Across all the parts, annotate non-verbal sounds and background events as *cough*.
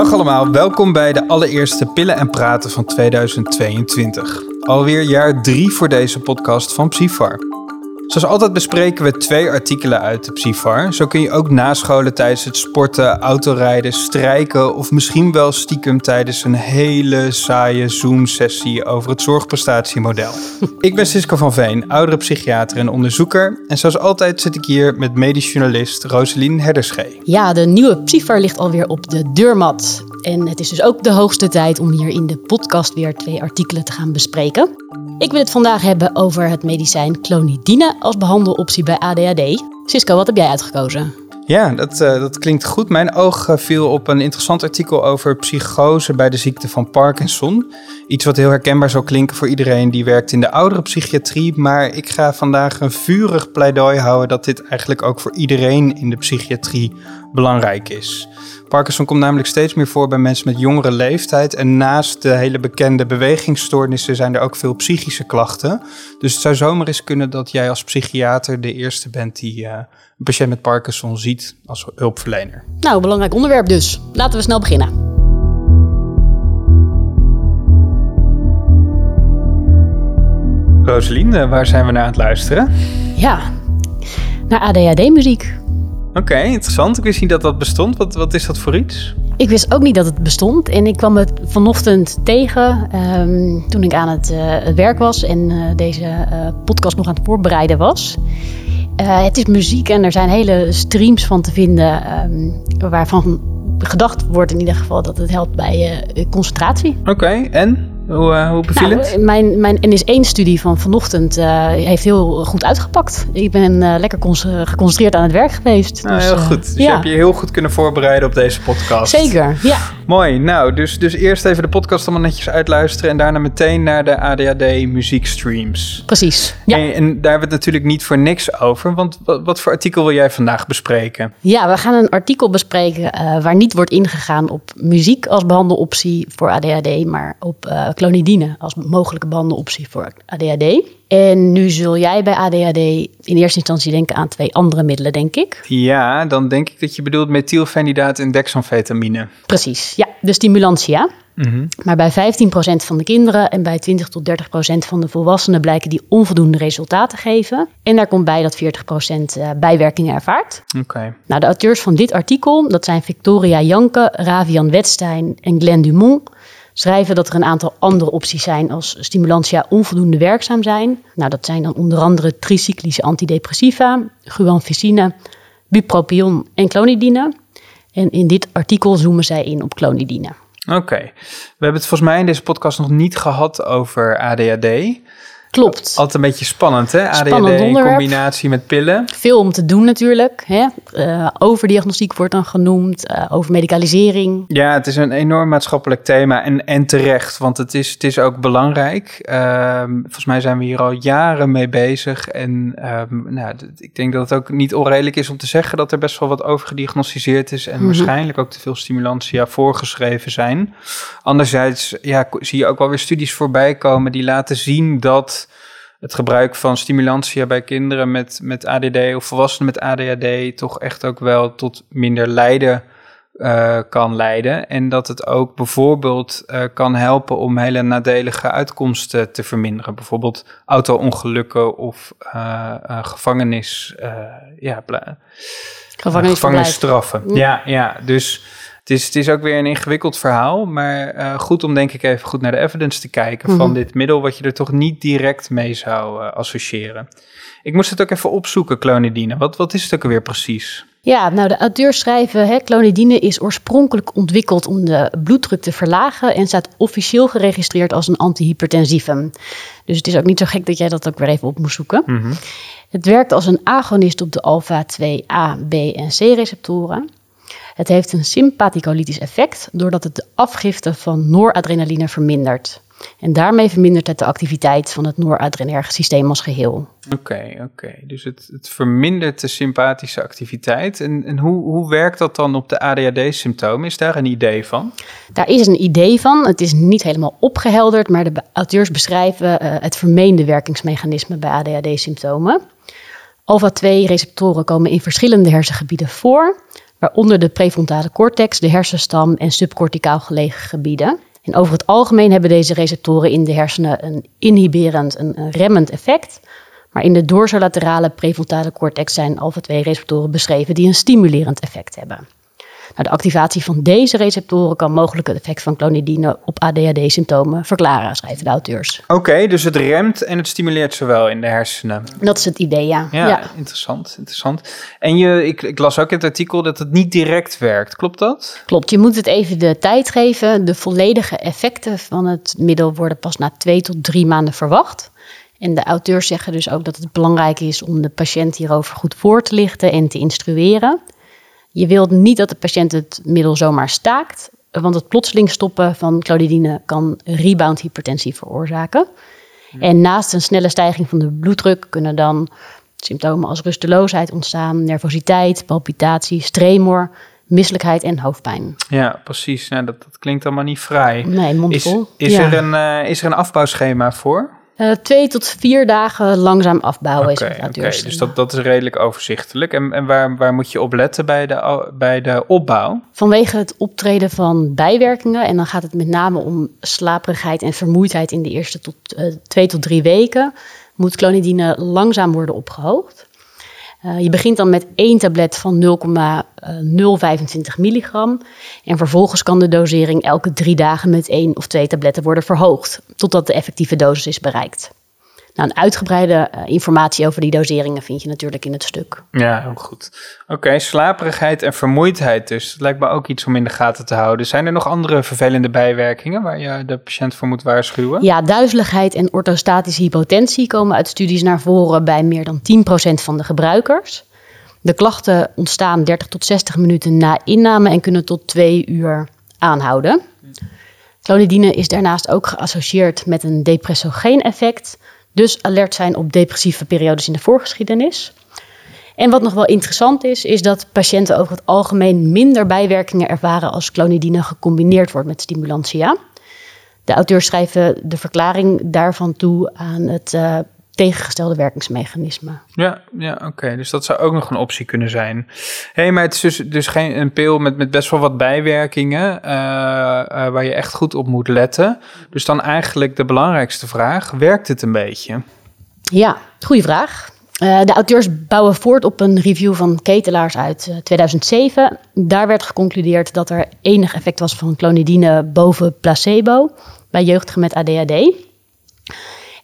Dag allemaal, welkom bij de allereerste Pillen en Praten van 2022. Alweer jaar drie voor deze podcast van Psyfar. Zoals altijd bespreken we twee artikelen uit de Psyfar. Zo kun je ook nascholen tijdens het sporten, autorijden, strijken of misschien wel stiekem tijdens een hele saaie Zoom-sessie over het zorgprestatiemodel. *laughs* ik ben Sisko van Veen, oudere psychiater en onderzoeker. En zoals altijd zit ik hier met medisch journalist Roselien Herderschee. Ja, de nieuwe Psyfar ligt alweer op de deurmat. En het is dus ook de hoogste tijd om hier in de podcast weer twee artikelen te gaan bespreken. Ik wil het vandaag hebben over het medicijn clonidine als behandeloptie bij ADHD. Cisco, wat heb jij uitgekozen? Ja, dat, uh, dat klinkt goed. Mijn oog uh, viel op een interessant artikel over psychose bij de ziekte van Parkinson. Iets wat heel herkenbaar zou klinken voor iedereen die werkt in de oudere psychiatrie. Maar ik ga vandaag een vurig pleidooi houden dat dit eigenlijk ook voor iedereen in de psychiatrie belangrijk is. Parkinson komt namelijk steeds meer voor bij mensen met jongere leeftijd. En naast de hele bekende bewegingsstoornissen zijn er ook veel psychische klachten. Dus het zou zomaar eens kunnen dat jij als psychiater de eerste bent die uh, een patiënt met Parkinson ziet als hulpverlener. Nou, belangrijk onderwerp dus. Laten we snel beginnen. Rosalien, waar zijn we naar aan het luisteren? Ja, naar ADHD-muziek. Oké, interessant. Ik wist niet dat dat bestond. Wat, wat is dat voor iets? Ik wist ook niet dat het bestond. En ik kwam het vanochtend tegen um, toen ik aan het, uh, het werk was en uh, deze uh, podcast nog aan het voorbereiden was. het is muziek en er zijn hele streams van te vinden um, waarvan gedacht wordt in ieder geval dat het helpt bij concentratie. Oké, en? Hoe, uh, hoe beviel nou, het? Mijn, mijn NS1-studie van vanochtend uh, heeft heel goed uitgepakt. Ik ben uh, lekker geconcentreerd aan het werk geweest. Nou, dus, heel goed. Dus ja. je hebt je heel goed kunnen voorbereiden op deze podcast. Zeker, ja. Mooi. Nou, dus, dus eerst even de podcast allemaal netjes uitluisteren... en daarna meteen naar de ADHD muziekstreams. Precies, ja. En, en, daar hebben we het natuurlijk niet voor niks over. Want wat, wat, voor artikel wil jij vandaag bespreken? Ja, we gaan een artikel bespreken waar niet wordt ingegaan op muziek als behandeloptie voor ADHD... maar op clonidine als mogelijke behandeloptie voor ADHD. En nu zul jij bij ADHD in eerste instantie denken aan twee andere middelen, denk ik. Ja, dan denk ik dat je bedoelt methylfenidaat en dexamfetamine. Precies, ja, de stimulantia. Mm -hmm. Maar bij 15% van de kinderen en bij 20 tot 30% van de volwassenen blijken die onvoldoende resultaten geven. En daar komt bij dat 40% bijwerkingen ervaart. Oké. Okay. Nou, de auteurs van dit artikel, dat zijn Victoria Janke, Ravian Wetstein en Glenn Dumont schrijven dat er een aantal andere opties zijn als stimulantia onvoldoende werkzaam zijn. Nou, dat zijn dan onder andere tricyclische antidepressiva, guanfacine, bupropion en clonidine. En in dit artikel zoomen zij in op clonidine. Oké, we hebben het volgens mij in deze podcast nog niet gehad over ADHD. Klopt. Altijd een beetje spannend, hè? ADHD in combinatie met pillen. Veel om te doen natuurlijk. Hè? Uh, overdiagnostiek wordt dan genoemd, uh, over medicalisering. Ja, het is een enorm maatschappelijk thema en, en terecht, want het is, het is ook belangrijk. Uh, volgens mij zijn we hier al jaren mee bezig. En ehm, nou, ik denk dat het ook niet onredelijk is om te zeggen dat er best wel wat overgediagnosticeerd is. En mm -hmm. waarschijnlijk ook te veel stimulantia voorgeschreven zijn. Anderzijds ja, zie je ook wel weer studies voorbij komen die laten zien dat het gebruik van stimulantia bij kinderen met, met ADD of volwassenen met ADHD toch echt ook wel tot minder lijden uh, kan leiden. En dat het ook bijvoorbeeld uh, kan helpen om hele nadelige uitkomsten te verminderen. Bijvoorbeeld auto-ongelukken of uh, gevangenis, ja, gevangenisstraffen. Ja, ja, dus het is, het is ook weer een ingewikkeld verhaal, maar uh, goed om denk ik even goed naar de evidence te kijken mm -hmm. van dit middel, wat je er toch niet direct mee zou uh, associëren. Ik moest het ook even opzoeken, clonidine. Wat, wat is het ook alweer precies? Ja, nou de auteurs schrijven, hè, clonidine is oorspronkelijk ontwikkeld om de bloeddruk te verlagen en staat officieel geregistreerd als een antihypertensivum. Dus het is ook niet zo gek dat jij dat ook weer even op moest zoeken. Mm -hmm. Het werkt als een agonist op de alpha-2A, B en C receptoren. Het heeft een sympathicolytisch effect doordat het de afgifte van noradrenaline vermindert. En daarmee vermindert het de activiteit van het noradrenerge systeem als geheel. Oké, okay, oké. Okay. Dus het, het, vermindert de sympathische activiteit. En, en hoe, hoe werkt dat dan op de ADHD-symptomen? Is daar een idee van? Daar is een idee van. Het is niet helemaal opgehelderd, maar de auteurs beschrijven uh, het vermeende werkingsmechanisme bij ADHD-symptomen. Alpha-2-receptoren komen in verschillende hersengebieden voor, waaronder de prefrontale cortex, de hersenstam en subcorticaal gelegen gebieden. En over het algemeen hebben deze receptoren in de hersenen een inhiberend, een remmend effect. Maar in de dorsolaterale prefrontale cortex zijn alpha-2-receptoren beschreven die een stimulerend effect hebben. Nou, de activatie van deze receptoren kan mogelijk het effect van clonidine op ADHD-symptomen verklaren, schrijven de auteurs. Oké, dus het remt en het stimuleert zowel in de hersenen. Dat is het idee, ja. Ja, interessant, interessant. En je, ik, ik las ook in het artikel dat het niet direct werkt, klopt dat? Klopt, je moet het even de tijd geven. De volledige effecten van het middel worden pas na twee tot drie maanden verwacht. En de auteurs zeggen dus ook dat het belangrijk is om de patiënt hierover goed voor te lichten en te instrueren. Je wilt niet dat de patiënt het middel zomaar staakt, want het plotseling stoppen van clonidine kan rebound hypertensie veroorzaken. En naast een snelle stijging van de bloeddruk kunnen dan symptomen als rusteloosheid ontstaan, nervositeit, palpitatie, tremor, misselijkheid en hoofdpijn. Ja, precies. Nou, dat, dat klinkt allemaal niet vrij. Nee, mondvol. Is, is, er een, uh, is er een afbouwschema voor? Uh, twee tot vier dagen langzaam afbouwen is het Oké, dus dat, dat is redelijk overzichtelijk. En, en waar, waar moet je op letten bij de, bij de opbouw? Vanwege het optreden van bijwerkingen. En dan gaat het met name om slaperigheid en vermoeidheid in de eerste tot, uh, twee tot drie weken. Moet clonidine langzaam worden opgehoogd. Uh, je begint dan met één tablet van 0,025 milligram. En vervolgens kan de dosering elke drie dagen met één of twee tabletten worden verhoogd, totdat de effectieve dosis is bereikt. Nou, een uitgebreide uh, informatie over die doseringen vind je natuurlijk in het stuk. Ja, heel goed. Oké, slaperigheid en vermoeidheid dus. Dat lijkt me ook iets om in de gaten te houden. Zijn er nog andere vervelende bijwerkingen waar je de patiënt voor moet waarschuwen? Ja, duizeligheid en orthostatische hypotensie komen uit studies naar voren bij meer dan 10% van de gebruikers. De klachten ontstaan 30 tot 60 minuten na inname en kunnen tot twee uur aanhouden. Clonidine is daarnaast ook geassocieerd met een depressogeen effect, dus alert zijn op depressieve periodes in de voorgeschiedenis. En wat nog wel interessant is, is dat patiënten over het algemeen minder bijwerkingen ervaren als clonidine gecombineerd wordt met stimulantia. De auteurs schrijven de verklaring daarvan toe aan het uh, tegengestelde werkingsmechanisme. Ja, ja oké. Dus dat zou ook nog een optie kunnen zijn. Hé, hey, maar het is dus, dus geen een pil met, met best wel wat bijwerkingen uh, uh, waar je echt goed op moet letten. Dus dan eigenlijk de belangrijkste vraag, werkt het een beetje? Ja, goede vraag. Uh, de auteurs bouwen voort op een review van ketelaars uit 2007. Daar werd geconcludeerd dat er enig effect was van clonidine boven placebo bij jeugdigen met ADHD.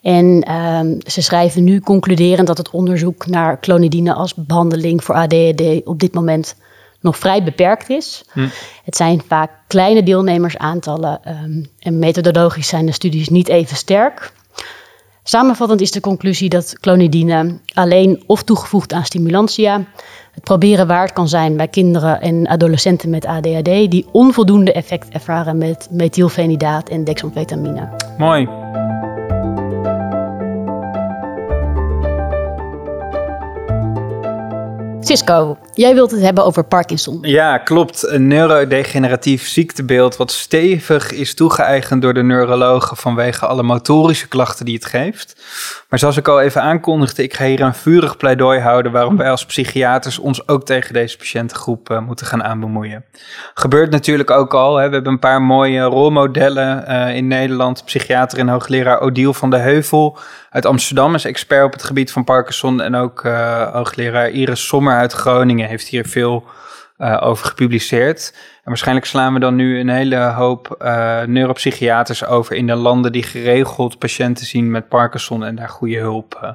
En um, ze schrijven nu concluderend dat het onderzoek naar clonidine als behandeling voor ADHD op dit moment nog vrij beperkt is. Hm. Het zijn vaak kleine deelnemersaantallen um, en methodologisch zijn de studies niet even sterk. Samenvattend is de conclusie dat clonidine alleen of toegevoegd aan stimulantia het proberen waard kan zijn bij kinderen en adolescenten met ADHD die onvoldoende effect ervaren met methylfenidaat en dexamfetamine. Mooi. Jij wilt het hebben over Parkinson. Ja, klopt. Een neurodegeneratief ziektebeeld wat stevig is toegeëigend door de neurologen vanwege alle motorische klachten die het geeft. Maar zoals ik al even aankondigde, ik ga hier een vurig pleidooi houden waarom wij als psychiaters ons ook tegen deze patiëntengroep uh, moeten gaan aanbemoeien. Gebeurt natuurlijk ook al. Hè. We hebben een paar mooie rolmodellen uh, in Nederland. Psychiater en hoogleraar Odile van de Heuvel uit Amsterdam is expert op het gebied van Parkinson. En ook uh, hoogleraar Iris Sommer uit Groningen heeft hier veel uh, over gepubliceerd. En waarschijnlijk slaan we dan nu een hele hoop uh, neuropsychiaters over in de landen die geregeld patiënten zien met Parkinson en daar goede hulp uh,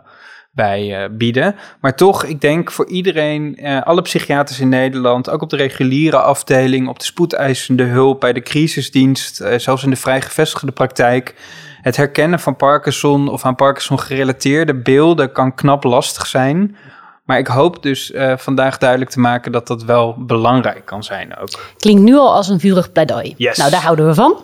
bij bieden. Maar toch, ik denk voor iedereen, alle psychiaters in Nederland, ook op de reguliere afdeling, op de spoedeisende hulp, bij de crisisdienst, zelfs in de vrij gevestigde praktijk. Het herkennen van Parkinson of aan Parkinson gerelateerde beelden kan knap lastig zijn. Maar ik hoop dus uh, vandaag duidelijk te maken dat dat wel belangrijk kan zijn ook. Klinkt nu al als een vurig pleidooi. Yes. Nou, daar houden we van.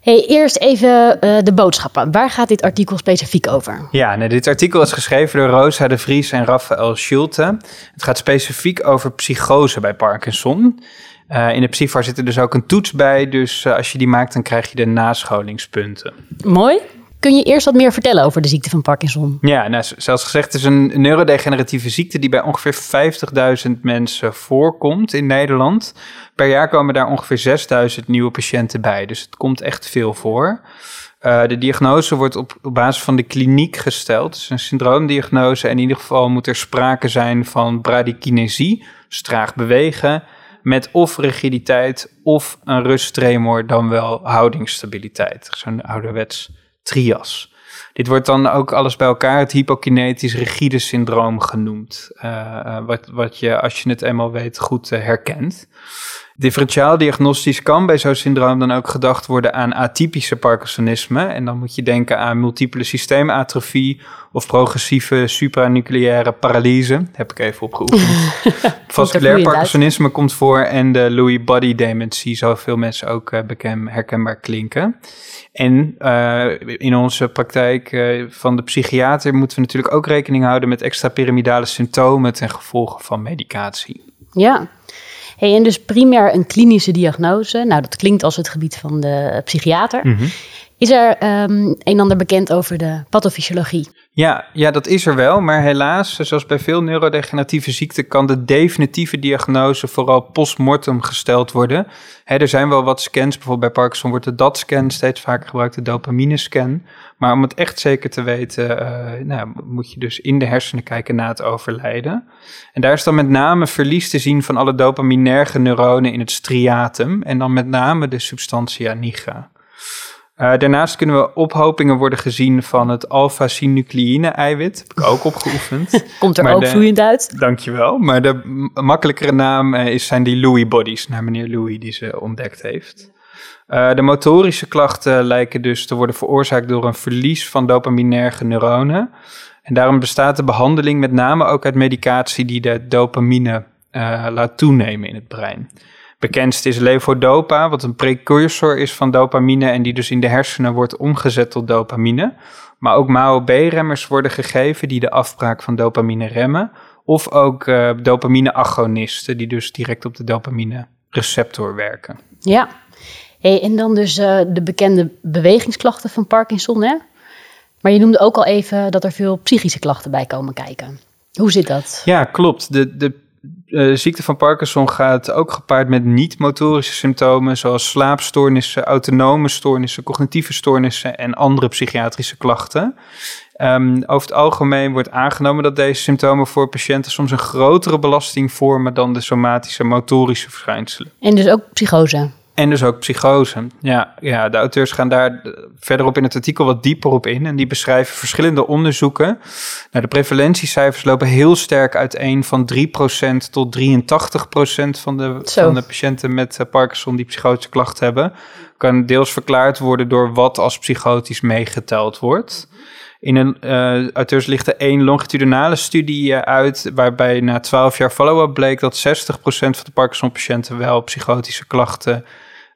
Hey, eerst even uh, de boodschappen. Waar gaat dit artikel specifiek over? Ja, nou, dit artikel is geschreven door Rosa de Vries en Raphaël Schulte. Het gaat specifiek over psychose bij Parkinson. Uh, in de Psyfar zit er dus ook een toets bij. Dus uh, als je die maakt, dan krijg je de nascholingspunten. Mooi. Kun je eerst wat meer vertellen over de ziekte van Parkinson? Ja, nou, zoals gezegd, het is een neurodegeneratieve ziekte die bij ongeveer 50.000 mensen voorkomt in Nederland. Per jaar komen daar ongeveer 6.000 nieuwe patiënten bij, dus het komt echt veel voor. Uh, de diagnose wordt op, basis van de kliniek gesteld. Is een syndroomdiagnose en in ieder geval moet er sprake zijn van bradykinesie, dus traag bewegen, met of rigiditeit of een rusttremor dan wel houdingsstabiliteit. Zo'n ouderwets trias. Dit wordt dan ook alles bij elkaar het hypokinetisch rigide syndroom genoemd. Uh, wat, wat je, als je het eenmaal weet, goed uh, herkent. Differentiaal diagnostisch kan bij zo'n syndroom dan ook gedacht worden aan atypische Parkinsonisme. En dan moet je denken aan multiple systeematrofie of progressieve supranucleaire paralyse. Heb ik even opgeoefend. *laughs* Vasculair Parkinsonisme komt voor en de Lewy body dementie, zou veel mensen ook uh, bekend, herkenbaar klinken. En uh, in onze praktijk uh, van de psychiater moeten we natuurlijk ook rekening houden met extrapyramidale symptomen ten gevolge van medicatie. Ja, Hey, en dus primair een klinische diagnose. Nou, dat klinkt als het gebied van de psychiater. Mhm. Is er um, een en ander bekend over de pathofysiologie? Ja, ja, dat is er wel. Maar helaas, zoals bij veel neurodegeneratieve ziekten, kan de definitieve diagnose vooral postmortem gesteld worden. er zijn wel wat scans, bijvoorbeeld bij Parkinson wordt de DAT-scan steeds vaker gebruikt, de dopamine-scan. Maar om het echt zeker te weten, uh, nou, moet je dus in de hersenen kijken na het overlijden. En daar is dan met name verlies te zien van alle dopaminerge neuronen in het striatum en dan met name de substantia nigra. Uh, daarnaast kunnen we ophopingen worden gezien van het alpha-synucleïne-eiwit. Heb ik ook opgeoefend. *laughs* Komt er ook vloeiend uit. Dankjewel. Maar de makkelijkere naam uh, is, zijn die Lewy bodies, naar meneer Lewy die ze ontdekt heeft. Uh, de motorische klachten lijken dus te worden veroorzaakt door een verlies van dopaminerge neuronen. En daarom bestaat de behandeling met name ook uit medicatie die de dopamine laat toenemen in het brein. Bekendst is levodopa, wat een precursor is van dopamine en die dus in de hersenen wordt omgezet tot dopamine. Maar ook MAO-B-remmers worden gegeven die de afbraak van dopamine remmen. Of ook uh, dopamine-agonisten die dus direct op de dopamine-receptor werken. Ja, hey, en dan dus uh, de bekende bewegingsklachten van Parkinson, hè? Maar je noemde ook al even dat er veel psychische klachten bij komen kijken. Hoe zit dat? Ja, klopt. De, de de eh, ziekte van Parkinson gaat ook gepaard met niet-motorische symptomen, zoals slaapstoornissen, autonome stoornissen, cognitieve stoornissen en andere psychiatrische klachten. Um, over het algemeen wordt aangenomen dat deze symptomen voor patiënten soms een grotere belasting vormen dan de somatische motorische verschijnselen. En dus ook psychose. En dus ook psychose. Ja, ja, de auteurs gaan daar verderop in het artikel wat dieper op in. En die beschrijven verschillende onderzoeken. Nou, de prevalentiecijfers lopen heel sterk uiteen van 3% tot 83% van de, van de patiënten met uh, Parkinson die psychotische klachten hebben. Kan deels verklaard worden door wat als psychotisch meegeteld wordt. In een uh, auteurs ligt één longitudinale studie uh, uit, waarbij na 12 jaar follow-up bleek dat 60% van de Parkinson-patiënten wel psychotische klachten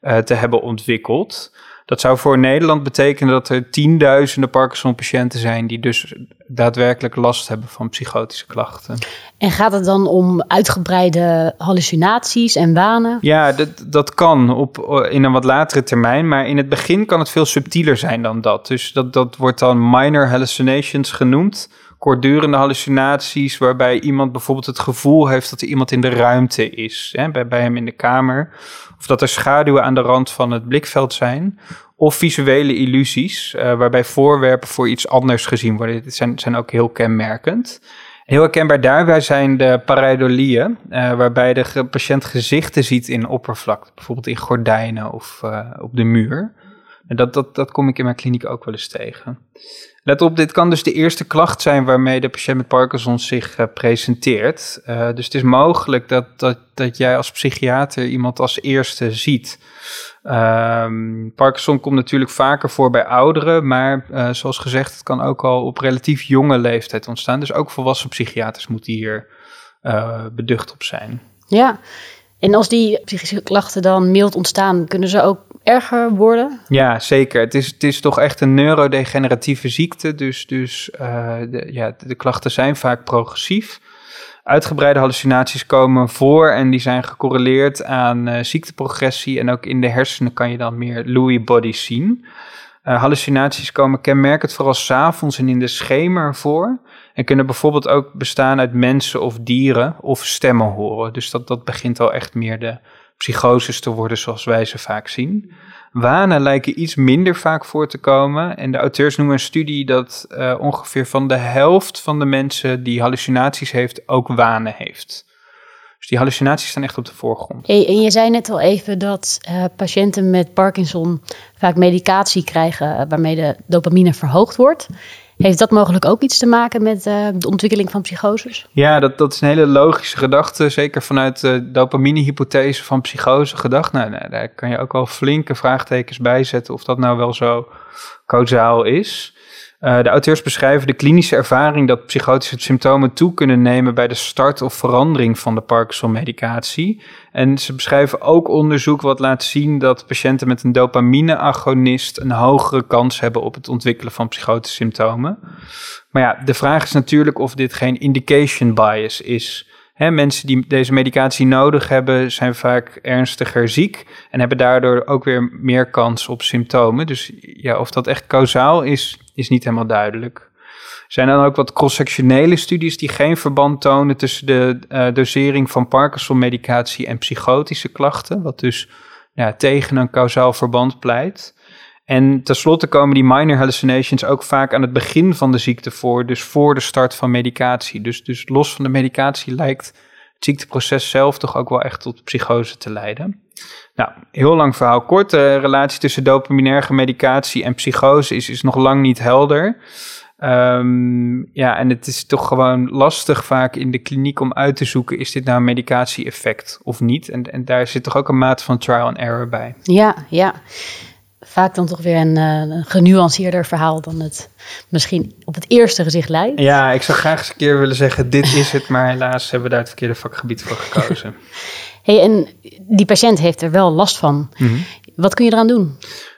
uh, te hebben ontwikkeld. Dat zou voor Nederland betekenen dat er tienduizenden Parkinson-patiënten zijn die dus daadwerkelijk last hebben van psychotische klachten. En gaat het dan om uitgebreide hallucinaties en wanen? Ja, dat, dat kan op, in een wat latere termijn, maar in het begin kan het veel subtieler zijn dan dat. Dus dat, dat wordt dan minor hallucinations genoemd. Kortdurende hallucinaties waarbij iemand bijvoorbeeld het gevoel heeft dat er iemand in de ruimte is, hè, bij, hem in de kamer of dat er schaduwen aan de rand van het blikveld zijn, of visuele illusies, uh, waarbij voorwerpen voor iets anders gezien worden. Dit zijn, zijn ook heel kenmerkend. Heel herkenbaar daarbij zijn de pareidolieën, uh, waarbij de patiënt gezichten ziet in oppervlakte, bijvoorbeeld in gordijnen of uh, op de muur. En dat, dat, dat kom ik in mijn kliniek ook wel eens tegen. Let op, dit kan dus de eerste klacht zijn waarmee de patiënt met Parkinson zich uh, presenteert. Uh, dus het is mogelijk dat, dat, dat jij als psychiater iemand als eerste ziet. Um, Parkinson komt natuurlijk vaker voor bij ouderen, maar uh, zoals gezegd, het kan ook al op relatief jonge leeftijd ontstaan. Dus ook volwassen psychiaters moeten hier beducht op zijn. Ja, en als die psychische klachten dan mild ontstaan, kunnen ze ook erger worden? Ja, zeker. Het is, het is toch echt een neurodegeneratieve ziekte. Dus, dus uh, de, ja, de klachten zijn vaak progressief. Uitgebreide hallucinaties komen voor en die zijn gecorreleerd aan uh, ziekteprogressie. En ook in de hersenen kan je dan meer Lewy bodies zien. Uh, hallucinaties komen kenmerkend vooral s'avonds en in de schemer voor. En kunnen bijvoorbeeld ook bestaan uit mensen of dieren of stemmen horen. Dus dat, dat begint al echt meer de psychoses te worden zoals wij ze vaak zien. Wanen lijken iets minder vaak voor te komen. En de auteurs noemen een studie dat uh, ongeveer van de helft van de mensen die hallucinaties heeft ook wanen heeft. Dus die hallucinaties staan echt op de voorgrond. En je zei net al even dat uh, patiënten met Parkinson vaak medicatie krijgen waarmee de dopamine verhoogd wordt. Heeft dat mogelijk ook iets te maken met uh, de ontwikkeling van psychoses? Ja, dat, dat is een hele logische gedachte. Zeker vanuit de dopamine-hypothese van psychose gedacht. Nou, nou, daar kan je ook wel flinke vraagtekens bij zetten of dat nou wel zo causaal is. Uh, de auteurs beschrijven de klinische ervaring dat psychotische symptomen toe kunnen nemen bij de start of verandering van de Parkinson-medicatie. En ze beschrijven ook onderzoek wat laat zien dat patiënten met een dopamine-agonist een hogere kans hebben op het ontwikkelen van psychotische symptomen. Maar ja, de vraag is natuurlijk of dit geen indication bias is. Mensen die deze medicatie nodig hebben, zijn vaak ernstiger ziek en hebben daardoor ook weer meer kans op symptomen. Dus ja, of dat echt causaal is, is niet helemaal duidelijk. Er zijn dan ook wat cross-sectionele studies die geen verband tonen tussen de uh, dosering van Parkinson-medicatie en psychotische klachten, wat dus ja, tegen een causaal verband pleit. En tenslotte komen die minor hallucinations ook vaak aan het begin van de ziekte voor, dus voor de start van medicatie. Dus, dus los van de medicatie lijkt het ziekteproces zelf toch ook wel echt tot psychose te leiden. Nou, heel lang verhaal kort. De relatie tussen dopaminerge medicatie en psychose is, is nog lang niet helder. Um, ja, en het is toch gewoon lastig vaak in de kliniek om uit te zoeken: is dit nou een medicatie-effect of niet? En, en daar zit toch ook een mate van trial and error bij. Ja, ja vaak dan toch weer een, uh, een genuanceerder verhaal dan het misschien op het eerste gezicht lijkt. Ja, ik zou graag eens een keer willen zeggen, dit is het, maar helaas hebben we daar het verkeerde vakgebied voor gekozen. *laughs* hey, en die patiënt heeft er wel last van. Mm Wat kun je eraan doen?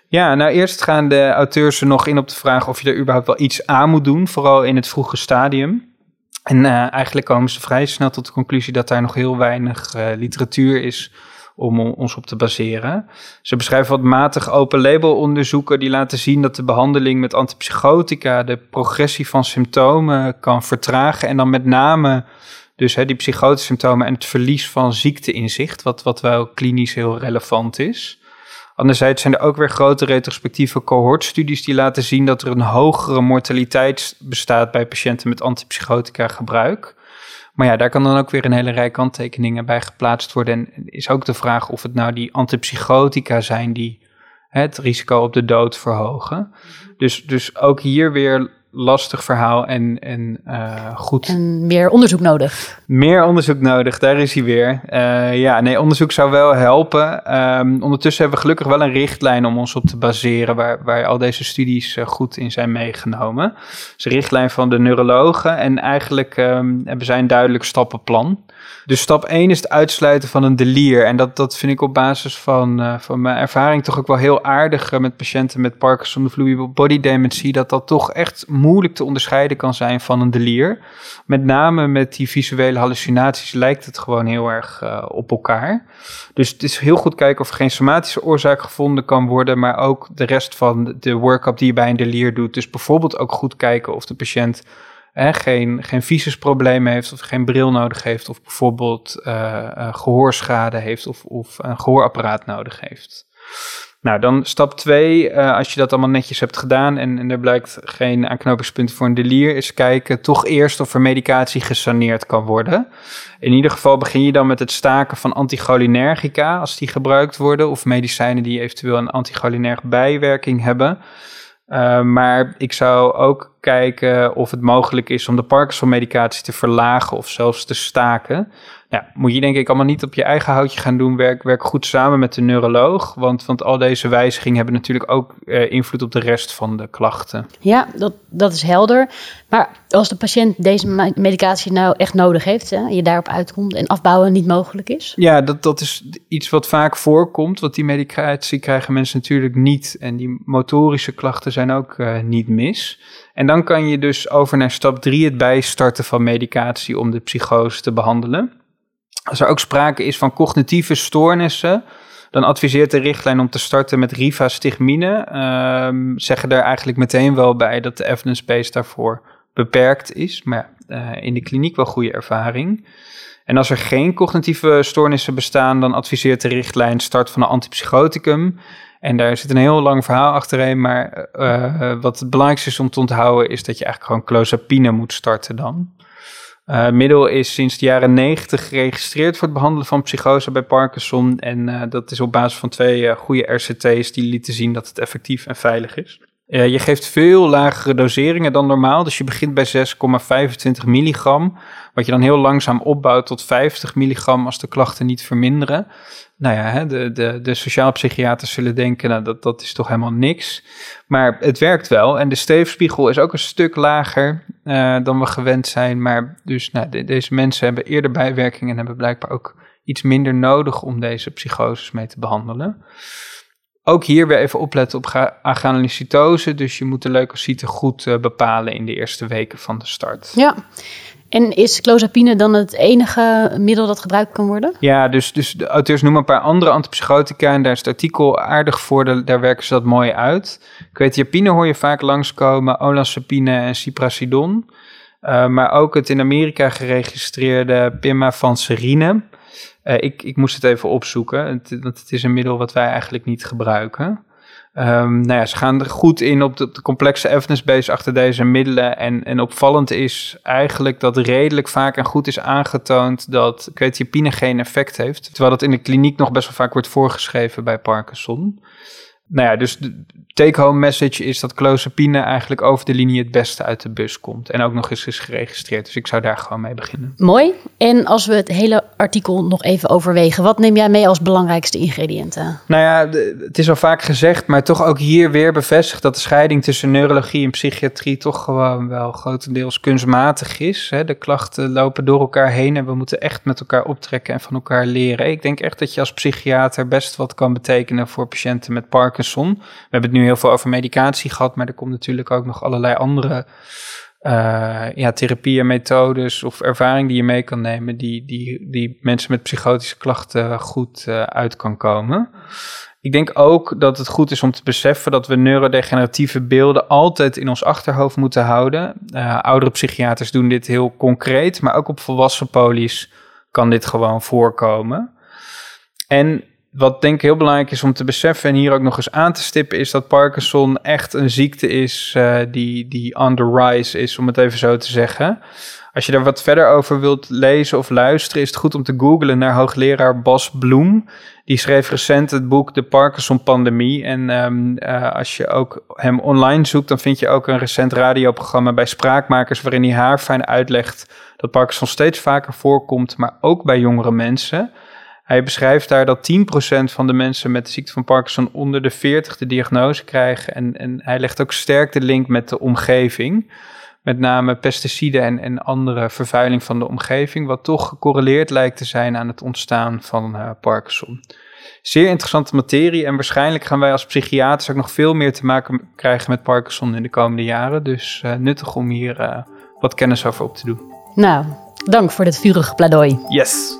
Ja, nou eerst gaan de auteurs er nog in op de vraag of je er überhaupt wel iets aan moet doen, vooral in het vroege stadium. En uh, eigenlijk komen ze vrij snel tot de conclusie dat daar nog heel weinig uh, literatuur is om ons op te baseren. Ze beschrijven wat matig open label onderzoeken die laten zien dat de behandeling met antipsychotica de progressie van symptomen kan vertragen en dan met name dus hè, die psychotische symptomen en het verlies van ziekteinzicht, wat, wat wel klinisch heel relevant is. Anderzijds zijn er ook weer grote retrospectieve cohortstudies die laten zien dat er een hogere mortaliteit bestaat bij patiënten met antipsychotica gebruik. Maar ja, daar kan dan ook weer een hele rij kanttekeningen bij geplaatst worden. En is ook de vraag of het nou die antipsychotica zijn die het risico op de dood verhogen. Dus, dus ook hier weer lastig verhaal en, en uh, goed. En meer onderzoek nodig. Meer onderzoek nodig, daar is hij weer. Uh, ja, nee, onderzoek zou wel helpen. Um, ondertussen hebben we gelukkig wel een richtlijn om ons op te baseren, waar, waar al deze studies uh, goed in zijn meegenomen. Het is een richtlijn van de neurologen en eigenlijk um, hebben zij een duidelijk stappenplan. Dus stap 1 is het uitsluiten van een delier. En dat, dat vind ik op basis van, uh, van mijn ervaring toch ook wel heel aardig uh, met patiënten met Parkinson of Lewy body dementie. Dat dat toch echt moeilijk te onderscheiden kan zijn van een delier. Met name met die visuele hallucinaties lijkt het gewoon heel erg uh, op elkaar. Dus het is heel goed kijken of er geen somatische oorzaak gevonden kan worden. Maar ook de rest van de workup die je bij een delier doet. Dus bijvoorbeeld ook goed kijken of de patiënt hè, geen, geen visusproblemen heeft of geen bril nodig heeft of bijvoorbeeld uh, uh, gehoorschade heeft of, of een gehoorapparaat nodig heeft. Nou, dan stap 2, uh, als je dat allemaal netjes hebt gedaan en, en er blijkt geen aanknopingspunt voor een delier, is kijken toch eerst of er medicatie gesaneerd kan worden. In ieder geval begin je dan met het staken van anticholinergica als die gebruikt worden of medicijnen die eventueel een anticholinerg bijwerking hebben. Uh, maar ik zou ook kijken of het mogelijk is om de Parkinson-medicatie te verlagen of zelfs te staken. Ja, moet je denk ik allemaal niet op je eigen houtje gaan doen. Werk, werk goed samen met de neuroloog. Want, want al deze wijzigingen hebben natuurlijk ook uh, invloed op de rest van de klachten. Ja, dat, dat is helder. Maar als de patiënt deze medicatie nou echt nodig heeft, hè, je daarop uitkomt en afbouwen niet mogelijk is? Ja, dat, dat is iets wat vaak voorkomt. Want die medicatie krijgen mensen natuurlijk niet. En die motorische klachten zijn ook uh, niet mis. En dan kan je dus over naar stap 3, het bijstarten van medicatie om de psychose te behandelen. Als er ook sprake is van cognitieve stoornissen, dan adviseert de richtlijn om te starten met rivastigmine. Um, zeggen er eigenlijk meteen wel bij dat de evidence base daarvoor beperkt is, maar uh, in de kliniek wel goede ervaring. En als er geen cognitieve stoornissen bestaan, dan adviseert de richtlijn start van een antipsychoticum. En daar zit een heel lang verhaal achterheen, maar uh, wat het belangrijkste is om te onthouden, is dat je eigenlijk gewoon clozapine moet starten dan. Uh, middel is sinds de jaren 90 geregistreerd voor het behandelen van psychose bij Parkinson. En uh, dat is op basis van twee uh, goede RCT's die lieten zien dat het effectief en veilig is. Je geeft veel lagere doseringen dan normaal. Dus je begint bij 6,25 milligram. Wat je dan heel langzaam opbouwt tot 50 milligram als de klachten niet verminderen nou ja, hè, de, de, de sociaal-psychiaters zullen denken, nou, dat, dat is toch helemaal niks. Maar het werkt wel. En de steefspiegel is ook een stuk lager uh, dan we gewend zijn. Maar dus nou, deze mensen hebben eerder bijwerkingen en hebben blijkbaar ook iets minder nodig om deze psychoses mee te behandelen. Ook hier weer even opletten op agranulocytose. Dus je moet de leukocyten goed uh, bepalen in de eerste weken van de start. Ja. En is clozapine dan het enige middel dat gebruikt kan worden? Ja, dus, dus de auteurs noemen een paar andere antipsychotica en daar is het artikel aardig voor, daar werken ze dat mooi uit. Quetiapine hoor je vaak langskomen, olanzapine en ciprasidon. Uh, maar ook het in Amerika geregistreerde pimavanserine. Uh, ik, ik moest het even opzoeken, want het is een middel wat wij eigenlijk niet gebruiken. Um, nou ja, ze gaan er goed in op de, complexe evidence base achter deze middelen. En, en opvallend is eigenlijk dat redelijk vaak en goed is aangetoond dat quetiapine geen effect heeft. Terwijl dat in de kliniek nog best wel vaak wordt voorgeschreven bij Parkinson nou ja, dus de take-home message is dat clozapine eigenlijk over de linie het beste uit de bus komt. En ook nog eens is geregistreerd. Dus ik zou daar gewoon mee beginnen. Mooi. En als we het hele artikel nog even overwegen, wat neem jij mee als belangrijkste ingrediënten? Nou ja, het is al vaak gezegd, maar toch ook hier weer bevestigd dat de scheiding tussen neurologie en psychiatrie toch gewoon wel grotendeels kunstmatig is. De klachten lopen door elkaar heen en we moeten echt met elkaar optrekken en van elkaar leren. Ik denk echt dat je als psychiater best wat kan betekenen voor patiënten met Parkinson We hebben het nu heel veel over medicatie gehad, maar er komt natuurlijk ook nog allerlei andere uh, ja, therapieën, methodes of ervaring die je mee kan nemen, die, die, die mensen met psychotische klachten goed uh, uit kan komen. Ik denk ook dat het goed is om te beseffen dat we neurodegeneratieve beelden altijd in ons achterhoofd moeten houden. Uh, oudere psychiaters doen dit heel concreet, maar ook op volwassen polies kan dit gewoon voorkomen. En wat denk ik heel belangrijk is om te beseffen en hier ook nog eens aan te stippen, is dat Parkinson echt een ziekte is uh, die, die on the rise is, om het even zo te zeggen. Als je daar wat verder over wilt lezen of luisteren, is het goed om te googlen naar hoogleraar Bas Bloem. Die schreef recent het boek De Parkinson-pandemie. En um, uh, als je ook hem online zoekt, dan vind je ook een recent radioprogramma bij Spraakmakers, waarin hij haar fijn uitlegt dat Parkinson steeds vaker voorkomt, maar ook bij jongere mensen. Hij beschrijft daar dat 10% van de mensen met de ziekte van Parkinson onder de 40 de diagnose krijgen. En, en hij legt ook sterk de link met de omgeving. Met name pesticiden en, en andere vervuiling van de omgeving, wat toch gecorreleerd lijkt te zijn aan het ontstaan van uh, Parkinson. Zeer interessante materie en waarschijnlijk gaan wij als psychiaters ook nog veel meer te maken krijgen met Parkinson in de komende jaren. Dus uh, nuttig om hier uh, wat kennis over op te doen. Nou, dank voor dit vurige pleidooi. Yes.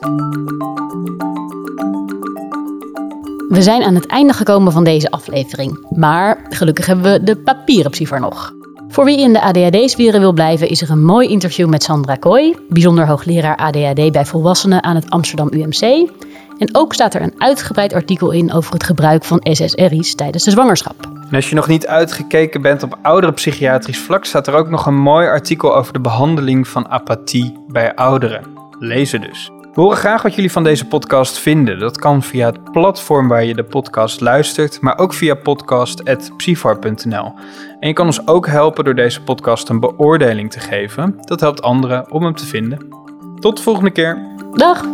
We zijn aan het einde gekomen van deze aflevering. Maar gelukkig hebben we de papieren psyfer nog. Voor wie in de ADHD-sferen wil blijven, is er een mooi interview met Sandra Kooi, bijzonder hoogleraar ADHD bij volwassenen aan het Amsterdam UMC. En ook staat er een uitgebreid artikel in over het gebruik van SSRI's tijdens de zwangerschap. En als je nog niet uitgekeken bent op oudere psychiatrisch vlak, staat er ook nog een mooi artikel over de behandeling van apathie bij ouderen. Lezen dus. We horen graag wat jullie van deze podcast vinden. Dat kan via het platform waar je de podcast luistert, maar ook via podcast.psyfar.nl. En je kan ons ook helpen door deze podcast een beoordeling te geven. Dat helpt anderen om hem te vinden. Tot de volgende keer. Dag!